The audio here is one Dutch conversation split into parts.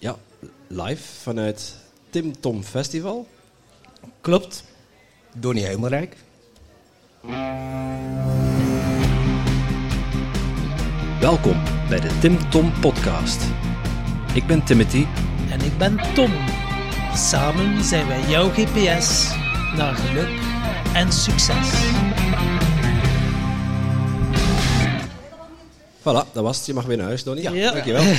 Ja, live vanuit Tim Tom Festival. Klopt. Donnie Hemelrijk. Welkom bij de Tim Tom Podcast. Ik ben Timothy. En ik ben Tom. Samen zijn wij jouw GPS naar geluk en succes. Voilà, dat was het. Je mag weer naar huis, Donnie. Ja. Dankjewel.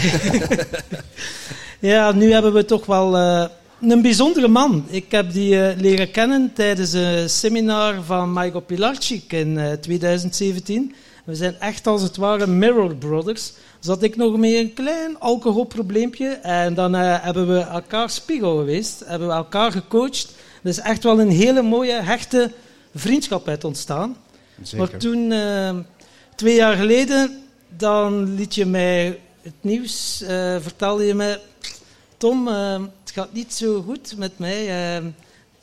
Ja, nu hebben we toch wel eh, een bijzondere man. Ik heb die eh, leren kennen tijdens een seminar van Michael Pilarczyk in eh, 2017. We zijn echt als het ware Mirror Brothers. Zat ik nog met een klein alcoholprobleempje en dan eh, hebben we elkaar spiegel geweest, hebben we elkaar gecoacht. Er is echt wel een hele mooie, hechte vriendschap uit ontstaan. Maar toen, eh, twee jaar geleden, dan liet je mij het nieuws, eh, vertelde je mij, Tom, eh, het gaat niet zo goed met mij. eh,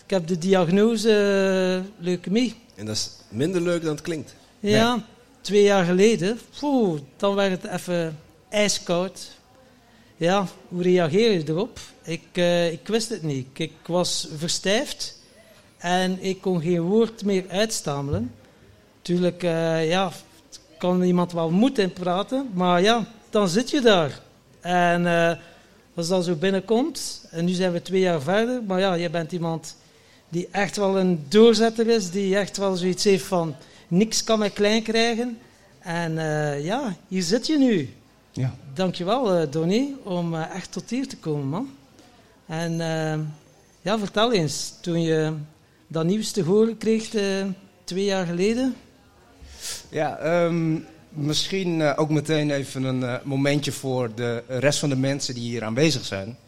ik heb de diagnose eh, leukemie. En dat is minder leuk dan het klinkt. Ja, twee jaar geleden, poeh, dan werd het even ijskoud. Ja, hoe reageer je erop? Ik, ik wist het niet. Ik was verstijfd en ik kon geen woord meer uitstamelen. Tuurlijk, ja, kan iemand wel moed in praten, maar ja, dan zit je daar. En als dat zo binnenkomt, en nu zijn we twee jaar verder, maar ja, je bent iemand die echt wel een doorzetter is, die echt wel zoiets heeft van niks kan mij klein krijgen. En eh, ja, hier zit je nu. Ja. Dankjewel, eh Donnie, om eh, echt tot hier te komen, man. En ja, vertel eens, toen je dat nieuws te horen kreeg twee jaar geleden. Ja, ehm, misschien eh, ook meteen even een eh, momentje voor de rest van de mensen die hier aanwezig zijn.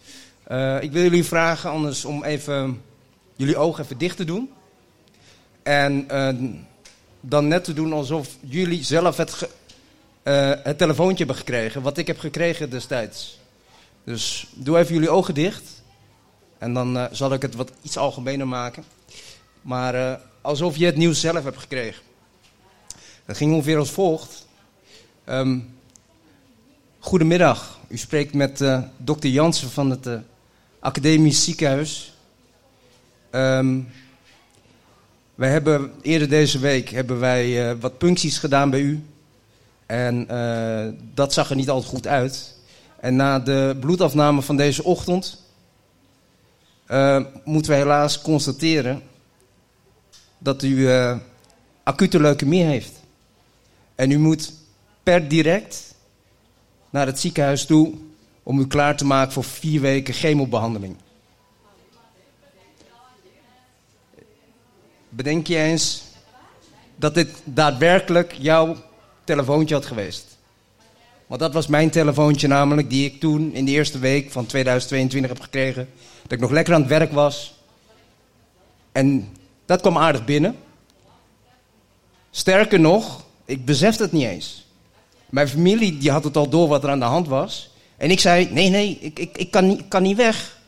Eh, ik wil jullie vragen anders om even jullie ogen even dicht te doen. En dan net te doen alsof jullie zelf het, het telefoontje hebben gekregen, wat ik heb gekregen destijds. Dus doe even jullie ogen dicht. En dan zal ik het wat iets algemener maken. Maar alsof je het nieuws zelf hebt gekregen. Dat ging ongeveer als volgt. Ehm, goedemiddag, u spreekt met eh, dokter Jansen van het eh, Academisch Ziekenhuis. Ehm, wij hebben eerder deze week hebben wij, eh, wat puncties gedaan bij u. En dat zag er niet altijd goed uit. En na de bloedafname van deze ochtend moeten we helaas constateren dat u acute leukemie heeft. En u moet per direct naar het ziekenhuis toe om u klaar te maken voor vier weken chemobehandeling. Bedenk je eens dat dit daadwerkelijk jouw telefoontje had geweest. Want dat was mijn telefoontje namelijk, die ik toen in de eerste week van 2022 heb gekregen. Dat ik nog lekker aan het werk was. En dat kwam aardig binnen. Sterker nog, ik besefte het niet eens. Mijn familie die had het al door wat er aan de hand was. En ik zei, nee, nee, ik, ik, ik, kan, niet, kan niet weg.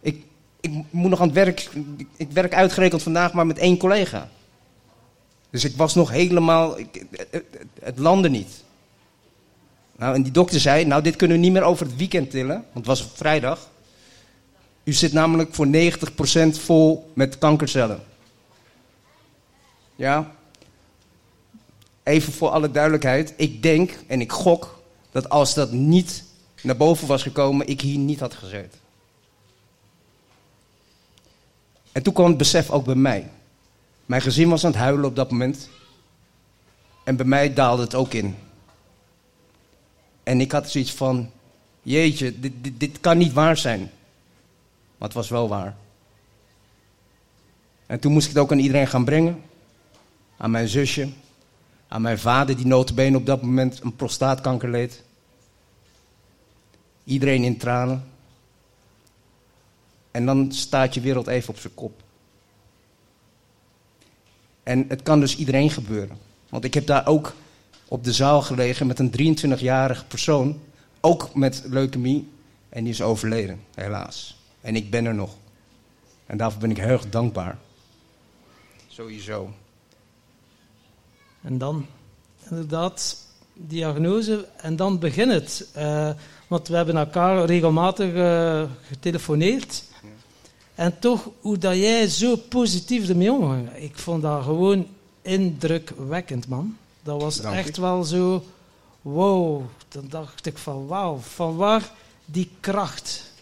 Ik, ik moet nog aan het werk. Ik, werk uitgerekend vandaag maar met één collega. Dus ik was nog helemaal... Ik, het, het- het landde niet. Nou, en die dokter zei, nou, dit kunnen we niet meer over het weekend tillen. Want het was vrijdag. U zit namelijk voor 90% vol met kankercellen. Ja, even voor alle duidelijkheid, ik denk en ik gok dat als dat niet naar boven was gekomen, ik hier niet had gezeten. En toen kwam het besef ook bij mij. Mijn gezin was aan het huilen op dat moment. En bij mij daalde het ook in. En ik had zoiets van, jeetje, dit, dit, dit kan niet waar zijn. Maar het was wel waar. En toen moest ik het ook aan iedereen gaan brengen. Aan mijn zusje, aan mijn vader, die notabene op dat moment een prostaatkanker leed. Iedereen in tranen. En dan staat je wereld even op zijn kop. En het kan dus iedereen gebeuren. Want ik heb daar ook op de zaal gelegen met een 23-jarige persoon, ook met leukemie, en die is overleden, helaas. En ik ben er nog. En daarvoor ben ik heel erg dankbaar. Sowieso. En dan, inderdaad, diagnose en dan begint het. Uh, want we hebben elkaar regelmatig uh, getelefoneerd. En toch, hoe dat jij zo positief ermee omging, ik vond dat gewoon indrukwekkend, man. Dat was echt wel zo, wow. Dan dacht ik van, wauw, van waar die kracht?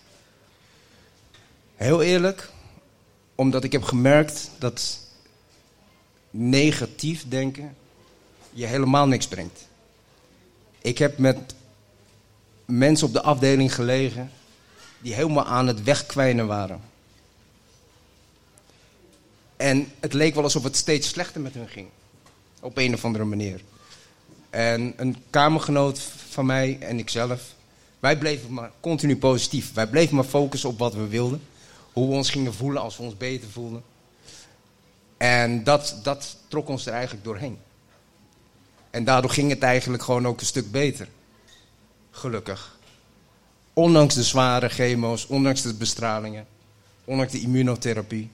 Heel eerlijk, omdat ik heb gemerkt dat negatief denken je helemaal niks brengt. Ik heb met mensen op de afdeling gelegen die helemaal aan het wegkwijnen waren. En het leek wel alsof het steeds slechter met hun ging. Op een of andere manier. En een kamergenoot van mij en ikzelf, wij bleven maar continu positief. Wij bleven maar focussen op wat we wilden. Hoe we ons gingen voelen als we ons beter voelden. En dat, dat trok ons er eigenlijk doorheen. En daardoor ging het eigenlijk gewoon ook een stuk beter. Gelukkig. Ondanks de zware chemo's, ondanks de bestralingen, ondanks de immunotherapie.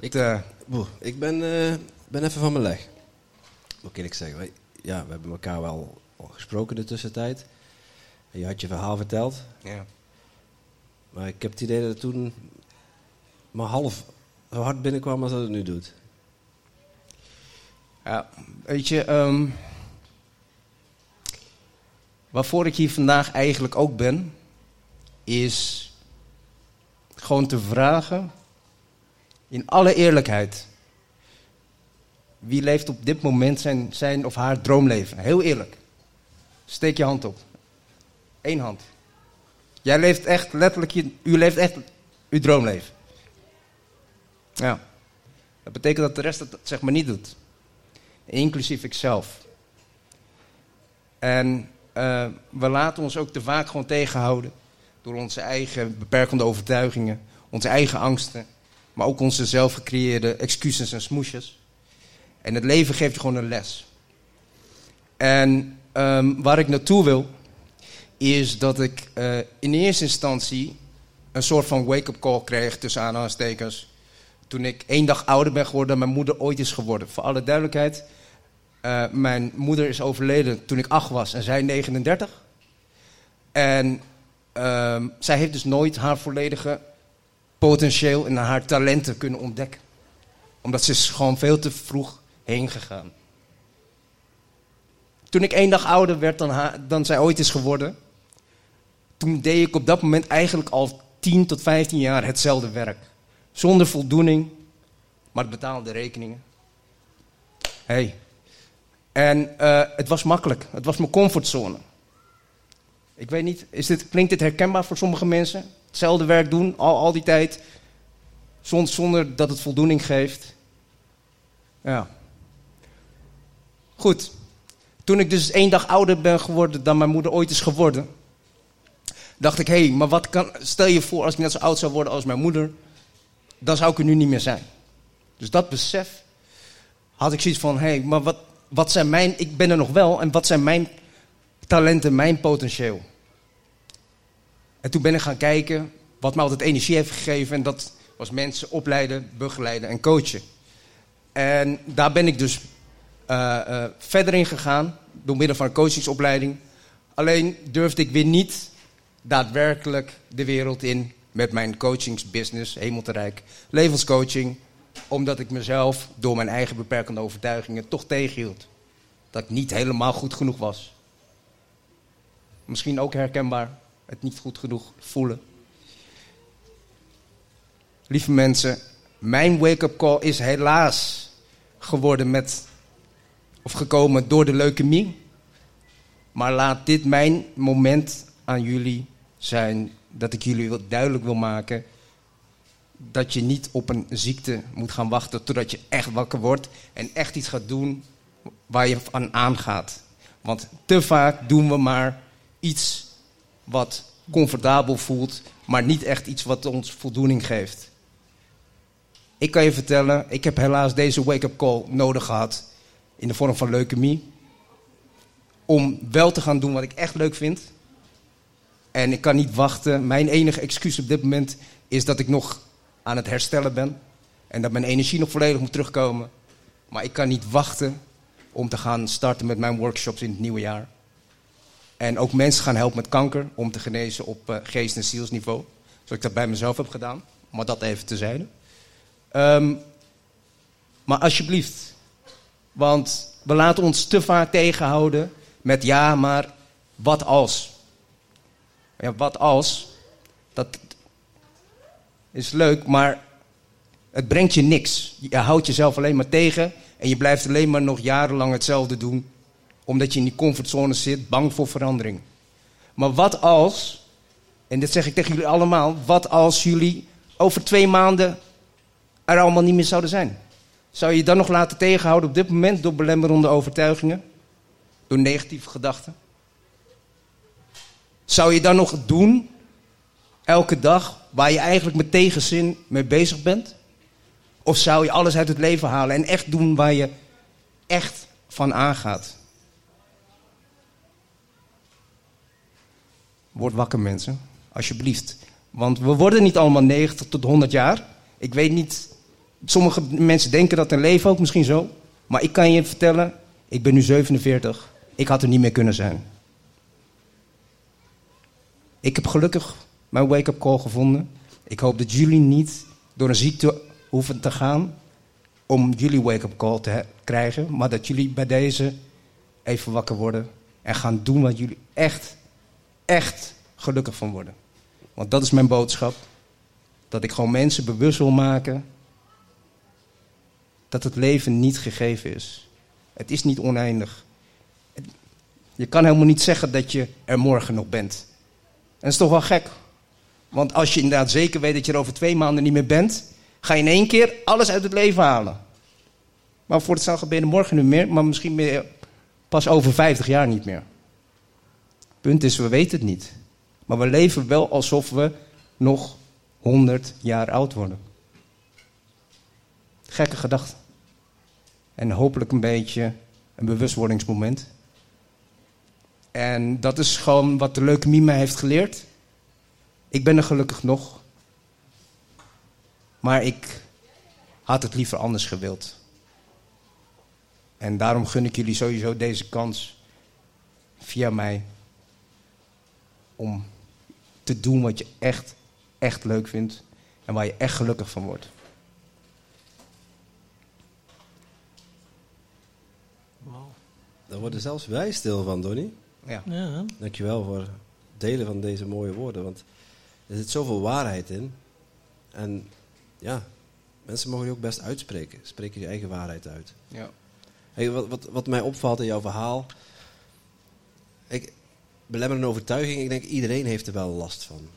ik, uh, ik ben, uh, ben even van mijn leg. Wat kan ik zeggen? Ja, we hebben elkaar wel gesproken de tussentijd. En je had je verhaal verteld. Ja. Maar ik heb het idee dat het toen maar half zo hard binnenkwam als dat het nu doet. Ja, weet je, um, waarvoor ik hier vandaag eigenlijk ook ben, is gewoon te vragen, in alle eerlijkheid, wie leeft op dit moment zijn, zijn of haar droomleven? Heel eerlijk. Steek je hand op. Eén hand. Jij leeft echt letterlijk, je, u leeft echt uw droomleven. Ja. Dat betekent dat de rest het zeg maar niet doet. Inclusief ikzelf. En uh, we laten ons ook te vaak gewoon tegenhouden door onze eigen beperkende overtuigingen, onze eigen angsten, maar ook onze zelf gecreëerde excuses en smoesjes. En het leven geeft je gewoon een les. En um, waar ik naartoe wil, is dat ik uh, in eerste instantie een soort van wake-up call kreeg tussen aanhalingstekens. Toen ik één dag ouder ben geworden dan mijn moeder ooit is geworden. Voor alle duidelijkheid, uh, mijn moeder is overleden toen ik acht was en zij 39. En uh, zij heeft dus nooit haar volledige potentieel en haar talenten kunnen ontdekken. Omdat ze is gewoon veel te vroeg heen gegaan. Toen ik één dag ouder werd dan, haar, dan zij ooit is geworden, toen deed ik op dat moment eigenlijk al 10 tot 15 jaar hetzelfde werk. Zonder voldoening, maar betaalde rekeningen. Hey. En uh, het was makkelijk. Het was mijn comfortzone. Ik weet niet, is klinkt dit herkenbaar voor sommige mensen? Hetzelfde werk doen, al, al die tijd, zonder, zonder dat het voldoening geeft. Ja. Goed. Toen ik dus één dag ouder ben geworden dan mijn moeder ooit is geworden, dacht ik, hé, hey, maar wat kan, stel je voor als ik net zo oud zou worden als mijn moeder, dan zou ik er nu niet meer zijn. Dus dat besef had ik zoiets van, hé, hey, maar wat, wat zijn mijn, ik ben er nog wel, en wat zijn mijn talenten, mijn potentieel? En toen ben ik gaan kijken wat mij altijd energie heeft gegeven, en dat was mensen opleiden, begeleiden en coachen. En daar ben ik dus uh, uh, verder in gegaan, door middel van een coachingsopleiding. Alleen durfde ik weer niet daadwerkelijk de wereld in met mijn coachingsbusiness, Hemelterrijk, levenscoaching, omdat ik mezelf door mijn eigen beperkende overtuigingen toch tegenhield. Dat ik niet helemaal goed genoeg was. Misschien ook herkenbaar, het niet goed genoeg voelen. Lieve mensen, mijn wake-up call is helaas geworden met, of gekomen door de leukemie. Maar laat dit mijn moment aan jullie zijn dat ik jullie duidelijk wil maken dat je niet op een ziekte moet gaan wachten totdat je echt wakker wordt en echt iets gaat doen waar je aan aangaat. Want te vaak doen we maar iets wat comfortabel voelt, maar niet echt iets wat ons voldoening geeft. Ik kan je vertellen, ik heb helaas deze wake-up call nodig gehad in de vorm van leukemie. Om wel te gaan doen wat ik echt leuk vind. En ik kan niet wachten. Mijn enige excuus op dit moment is dat ik nog aan het herstellen ben. En dat mijn energie nog volledig moet terugkomen. Maar ik kan niet wachten om te gaan starten met mijn workshops in het nieuwe jaar. En ook mensen gaan helpen met kanker om te genezen op uh, geest- en zielsniveau. Zoals ik dat bij mezelf heb gedaan. Maar dat even tezijde. Um, maar alsjeblieft. Want we laten ons te vaak tegenhouden met ja, maar wat als? Ja, wat als? Dat is leuk, maar het brengt je niks. Je houdt jezelf alleen maar tegen en je blijft alleen maar nog jarenlang hetzelfde doen, omdat je in die comfortzone zit, bang voor verandering. Maar wat als, en dit zeg ik tegen jullie allemaal, wat als jullie over twee maanden er allemaal niet meer zouden zijn? Zou je je dan nog laten tegenhouden op dit moment door belemmerende overtuigingen? Door negatieve gedachten? Zou je dan nog doen, elke dag, waar je eigenlijk met tegenzin mee bezig bent? Of zou je alles uit het leven halen en echt doen waar je echt van aangaat? Word wakker, mensen. Alsjeblieft. Want we worden niet allemaal 90 tot 100 jaar. Ik weet niet. Sommige mensen denken dat een leven ook misschien zo. Maar ik kan je vertellen, ik ben nu 47. Ik had er niet meer kunnen zijn. Ik heb gelukkig mijn wake-up call gevonden. Ik hoop dat jullie niet door een ziekte hoeven te gaan om jullie wake-up call te krijgen, maar dat jullie bij deze even wakker worden en gaan doen wat jullie echt, echt gelukkig van worden. Want dat is mijn boodschap. Dat ik gewoon mensen bewust wil maken dat het leven niet gegeven is. Het is niet oneindig. Je kan helemaal niet zeggen dat je er morgen nog bent. Dat is toch wel gek. Want als je inderdaad zeker weet dat je er over twee maanden niet meer bent, ga je in één keer alles uit het leven halen. Maar voor het zal gebeuren morgen niet meer, maar misschien meer pas over 50 jaar niet meer. Punt is, we weten het niet. Maar we leven wel alsof we nog 100 jaar oud worden. Gekke gedachte. En hopelijk een beetje een bewustwordingsmoment. En dat is gewoon wat de leukemie mij heeft geleerd. Ik ben er gelukkig nog. Maar ik had het liever anders gewild. En daarom gun ik jullie sowieso deze kans via mij om te doen wat je echt, echt leuk vindt en waar je echt gelukkig van wordt. Daar worden zelfs wij stil van, Donny. Ja. ja. Dankjewel voor het delen van deze mooie woorden, want er zit zoveel waarheid in. En ja, mensen mogen je ook best uitspreken. Spreek je eigen waarheid uit. Ja. Hey, wat, wat, wat mij opvalt in jouw verhaal. Ik, belemmerende overtuiging, ik denk iedereen heeft er wel last van.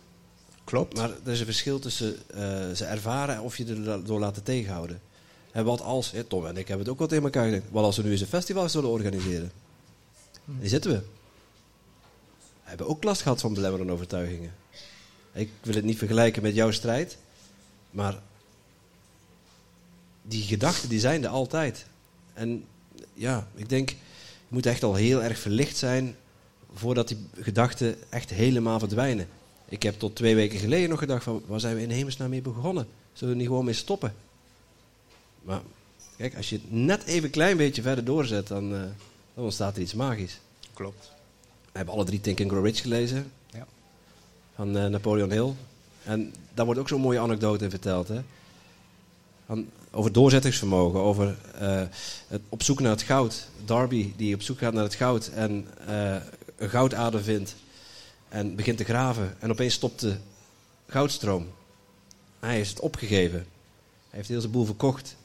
Klopt. Maar er is een verschil tussen uh, ze ervaren of je er door laten tegenhouden. En wat als, hè, Tom en ik hebben het ook wat in elkaar gezegd, wat als we nu eens een festival zullen organiseren? Hm. Die zitten we. Hebben ook last gehad van belemmerende overtuigingen. Ik wil het niet vergelijken met jouw strijd, maar die gedachten die zijn er altijd. En ja, ik denk, je moet echt al heel erg verlicht zijn voordat die gedachten echt helemaal verdwijnen. Ik heb tot twee weken geleden nog gedacht van, waar zijn we in hemelsnaam mee begonnen? Zullen we niet gewoon mee stoppen? Maar kijk, als je het net even een klein beetje verder doorzet, dan, uh, dan ontstaat er iets magisch. Klopt. We hebben alle drie Think and Grow Rich gelezen. Ja. Van uh, Napoleon Hill. En daar wordt ook zo'n mooie anekdote in verteld. Hè? Van, over doorzettingsvermogen, over uh, het op zoek naar het goud. Darby die op zoek gaat naar het goud en uh, een goudader vindt en begint te graven. En opeens stopt de goudstroom. Hij is het opgegeven. Hij heeft heel zijn boel verkocht.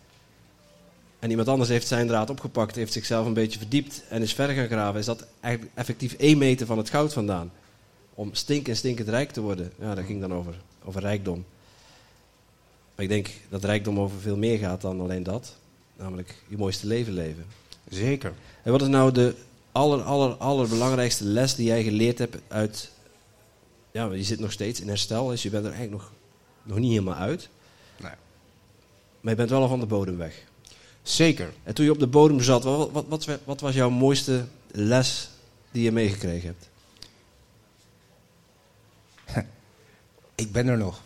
En iemand anders heeft zijn draad opgepakt, heeft zichzelf een beetje verdiept en is verder gaan graven. Is dat eigenlijk effectief één meter van het goud vandaan? Om stinkend stinkend rijk te worden. Ja, dat ging dan over, over rijkdom. Maar ik denk dat rijkdom over veel meer gaat dan alleen dat. Namelijk je mooiste leven leven. Zeker. En wat is nou de aller, aller, allerbelangrijkste les die jij geleerd hebt uit... Ja, je zit nog steeds in herstel, dus je bent er eigenlijk nog, nog niet helemaal uit. Nee. Maar je bent wel al van de bodem weg. Zeker. En toen je op de bodem zat, wat, wat, wat, wat was jouw mooiste les die je meegekregen hebt? Ik ben er nog.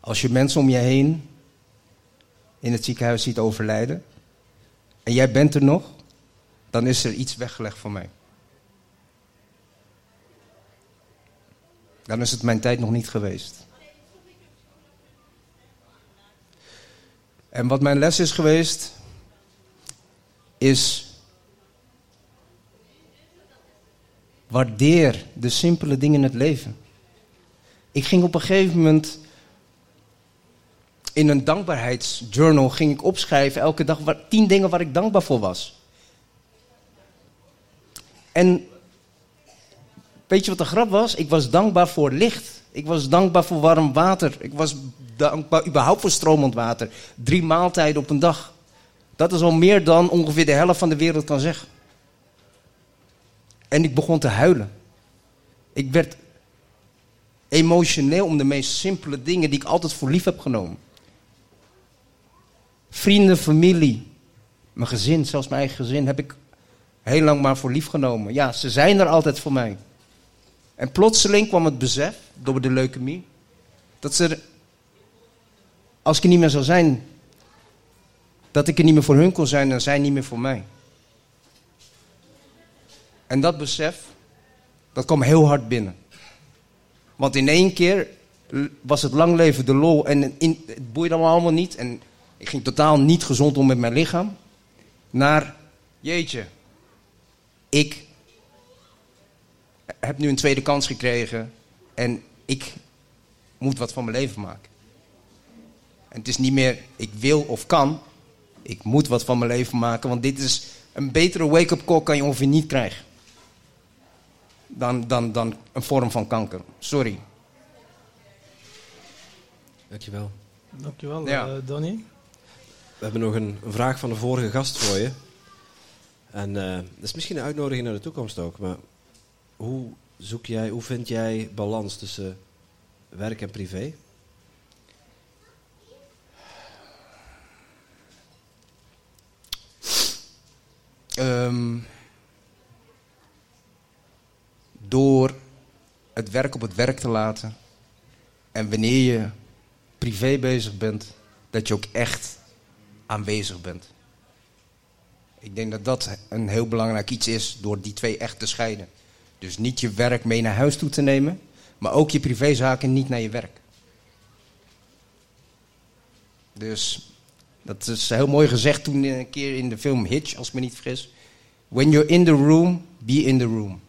Als je mensen om je heen in het ziekenhuis ziet overlijden, en jij bent er nog, dan is er iets weggelegd voor mij. Dan is het mijn tijd nog niet geweest. En wat mijn les is geweest, is waardeer de simpele dingen in het leven. Ik ging op een gegeven moment in een dankbaarheidsjournal ging ik opschrijven elke dag waar, tien dingen waar ik dankbaar voor was. En weet je wat de grap was? Ik was dankbaar voor licht. Ik was dankbaar voor warm water. Ik was dankbaar überhaupt voor stromend water. Drie maaltijden op een dag. Dat is al meer dan ongeveer de helft van de wereld kan zeggen. En ik begon te huilen. Ik werd emotioneel om de meest simpele dingen die ik altijd voor lief heb genomen. Vrienden, familie, mijn gezin, zelfs mijn eigen gezin, heb ik heel lang maar voor lief genomen. Ja, ze zijn er altijd voor mij. En plotseling kwam het besef, door de leukemie, dat ze, als ik er niet meer zou zijn, dat ik er niet meer voor hun kon zijn en zij niet meer voor mij. En dat besef, dat kwam heel hard binnen. Want in één keer was het lang leven de lol en het boeide allemaal niet. En ik ging totaal niet gezond om met mijn lichaam. Naar, jeetje, ik heb nu een tweede kans gekregen en ik moet wat van mijn leven maken. En het is niet meer ik wil of kan, ik moet wat van mijn leven maken, want dit is een betere wake-up call kan je ongeveer niet krijgen. Dan, dan, dan een vorm van kanker. Sorry. Dankjewel. Dankjewel, Ja. eh, Donny. We hebben nog een, een vraag van de vorige gast voor je. En eh, dat is misschien een uitnodiging naar de toekomst ook. Maar hoe zoek jij, hoe vind jij balans tussen werk en privé? Ehm, door het werk op het werk te laten. En wanneer je privé bezig bent, dat je ook echt aanwezig bent. Ik denk dat dat een heel belangrijk iets is door die twee echt te scheiden. Dus niet je werk mee naar huis toe te nemen, maar ook je privézaken niet naar je werk. Dus dat is heel mooi gezegd toen een keer in de film Hitch, als ik me niet vergis. When you're in the room, be in the room.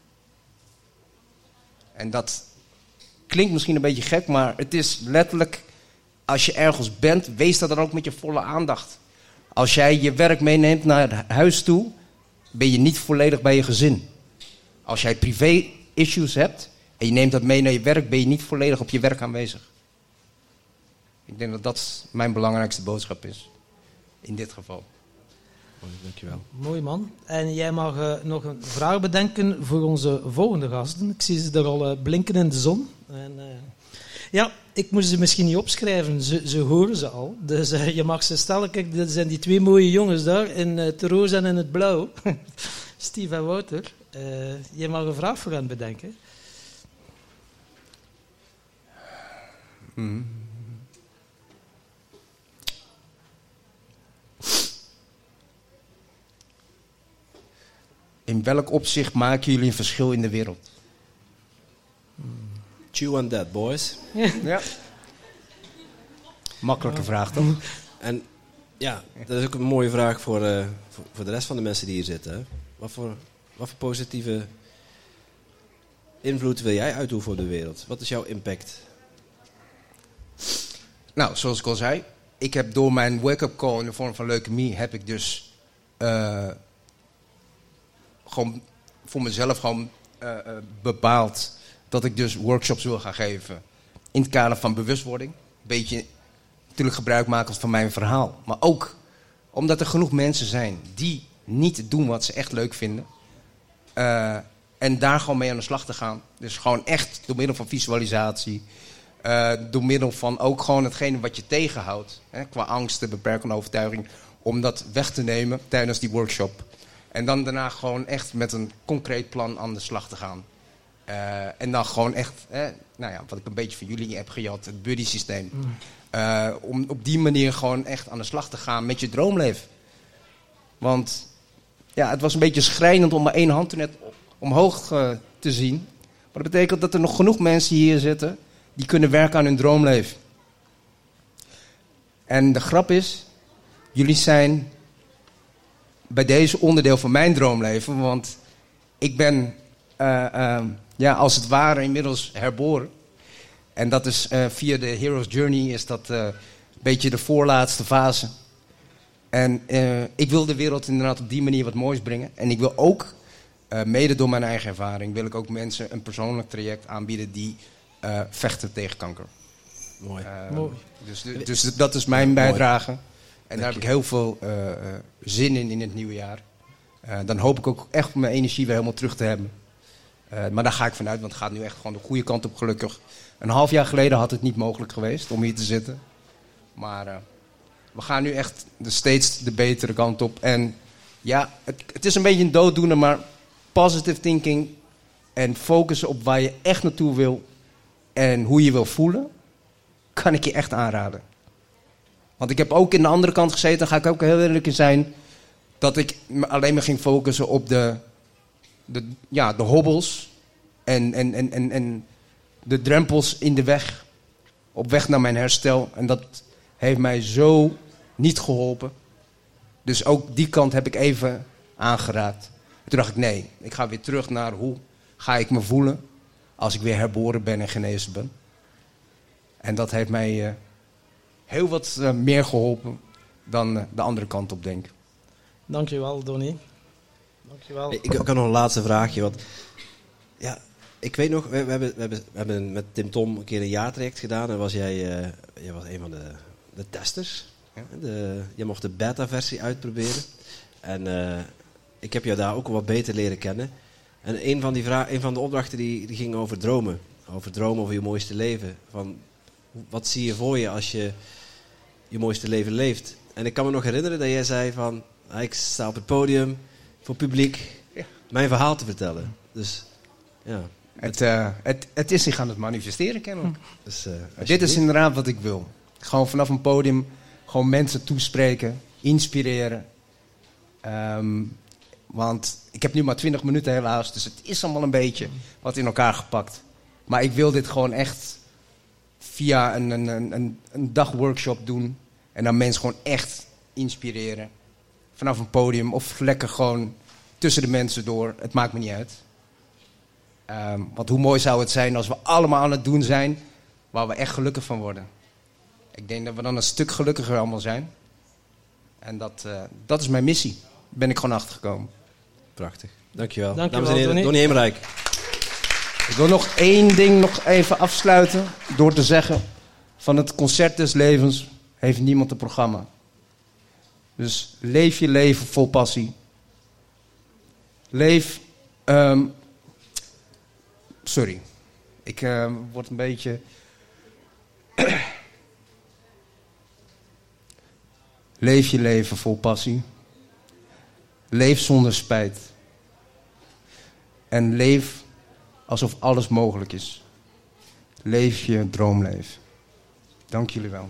En dat klinkt misschien een beetje gek, maar het is letterlijk, als je ergens bent, wees dat dan ook met je volle aandacht. Als jij je werk meeneemt naar huis toe, ben je niet volledig bij je gezin. Als jij privé issues hebt en je neemt dat mee naar je werk, ben je niet volledig op je werk aanwezig. Ik denk dat dat mijn belangrijkste boodschap is. In dit geval. Mooi, dankjewel. Mooi man. En jij mag eh, nog een vraag bedenken voor onze volgende gasten. Ik zie ze er al eh, blinken in de zon. En, eh, ja, ik moest ze misschien niet opschrijven, ze, ze horen ze al. Dus eh, je mag ze stellen. Kijk, dat zijn die twee mooie jongens daar in het roze en in het blauw. Steve en Wouter. Eh, je mag een vraag voor hen bedenken. In welk opzicht maken jullie een verschil in de wereld? Chew on that, boys. Ja. Makkelijke vraag toch? En ja, dat is ook een mooie vraag voor, eh, voor, voor de rest van de mensen die hier zitten. hè. Wat voor, wat voor positieve invloed wil jij uitoefenen op de wereld? Wat is jouw impact? Nou, zoals ik al zei, ik heb door mijn wake-up call in de vorm van leukemie, heb ik dus eh, gewoon voor mezelf gewoon eh, eh, bepaald dat ik dus workshops wil gaan geven in het kader van bewustwording. Een beetje natuurlijk gebruik maken van mijn verhaal, maar ook omdat er genoeg mensen zijn die niet doen wat ze echt leuk vinden. Eh, en daar gewoon mee aan de slag te gaan. Dus gewoon echt door middel van visualisatie. door middel van ook gewoon hetgene wat je tegenhoudt. Hè, qua angsten, beperkende overtuiging. Om dat weg te nemen tijdens die workshop. En dan daarna gewoon echt met een concreet plan aan de slag te gaan. Eh, en dan gewoon echt, nou ja, wat ik een beetje van jullie heb gejat, het buddy systeem. Eh, om op die manier gewoon echt aan de slag te gaan met je droomleven. Want ja, het was een beetje schrijnend om maar één hand net omhoog eh, te zien. Maar dat betekent dat er nog genoeg mensen hier zitten die kunnen werken aan hun droomleven. En de grap is, jullie zijn bij deze onderdeel van mijn droomleven, want ik ben eh, eh, ja, als het ware inmiddels herboren. En dat is eh, via de Hero's Journey is dat een beetje de voorlaatste fase. En ik wil de wereld inderdaad op die manier wat moois brengen. En ik wil ook, mede door mijn eigen ervaring, wil ik ook mensen een persoonlijk traject aanbieden die vechten tegen kanker. Mooi. Mooi. Dus, dus dat is mijn bijdrage. Daar heb ik heel veel zin in in het nieuwe jaar. dan hoop ik ook echt mijn energie weer helemaal terug te hebben. Uh, maar daar ga ik vanuit, want het gaat nu echt gewoon de goede kant op, gelukkig. Een half jaar geleden had het niet mogelijk geweest om hier te zitten. Maar we gaan nu echt de steeds de betere kant op. En ja, het, het is een beetje een dooddoener, maar positive thinking en focussen op waar je echt naartoe wil en hoe je wil voelen, kan ik je echt aanraden. Want ik heb ook in de andere kant gezeten, daar ga ik ook heel eerlijk in zijn, dat ik alleen maar ging focussen op de de, ja, de hobbels en, en, en, en, en de drempels in de weg. Op weg naar mijn herstel. En dat heeft mij zo niet geholpen. Dus ook die kant heb ik even aangeraakt. toen dacht ik, nee, ik ga weer terug naar hoe ga ik me voelen als ik weer herboren ben en genezen ben. En dat heeft mij uh, heel wat uh, meer geholpen dan uh, de andere kant op denk. Dankjewel, Donnie. Dankjewel. Ik, ik had nog een laatste vraagje. Want, ja, ik weet nog, we, we, hebben, we, hebben, we hebben met Tim Tom een keer een jaartraject gedaan. En was jij, uh, jij was een van de, de testers. Ja. De, je mocht de beta-versie uitproberen. En uh, ik heb jou daar ook wat beter leren kennen. En een van, die vraag, een van de opdrachten die, die ging over dromen. Over dromen over je mooiste leven. Van, wat zie je voor je als je je mooiste leven leeft? En ik kan me nog herinneren dat jij zei van... Ik sta op het podium, voor publiek ja. mijn verhaal te vertellen. Dus ja. Het, uh, het, het is zich aan het manifesteren kennelijk. Hm. Dus, uh, dit is inderdaad wat ik wil. Gewoon vanaf een podium gewoon mensen toespreken, inspireren. Um, want ik heb nu maar 20 minuten helaas, dus het is allemaal een beetje wat in elkaar gepakt. Maar ik wil dit gewoon echt via een, een, een, een dagworkshop doen. En dan mensen gewoon echt inspireren vanaf een podium of lekker gewoon tussen de mensen door. Het maakt me niet uit. Um, want hoe mooi zou het zijn als we allemaal aan het doen zijn waar we echt gelukkig van worden. Ik denk dat we dan een stuk gelukkiger allemaal zijn. En dat, uh, dat is mijn missie. Daar ben ik gewoon achtergekomen. Prachtig. Dankjewel. Dankjewel Dames en heren, Donnie Heemrijk. Ik wil nog één ding nog even afsluiten door te zeggen... van het concert des levens heeft niemand een programma. Dus leef je leven vol passie. Leef. Um, sorry. Ik uh, word een beetje. leef je leven vol passie. Leef zonder spijt. En leef alsof alles mogelijk is. Leef je droomleven. Dank jullie wel.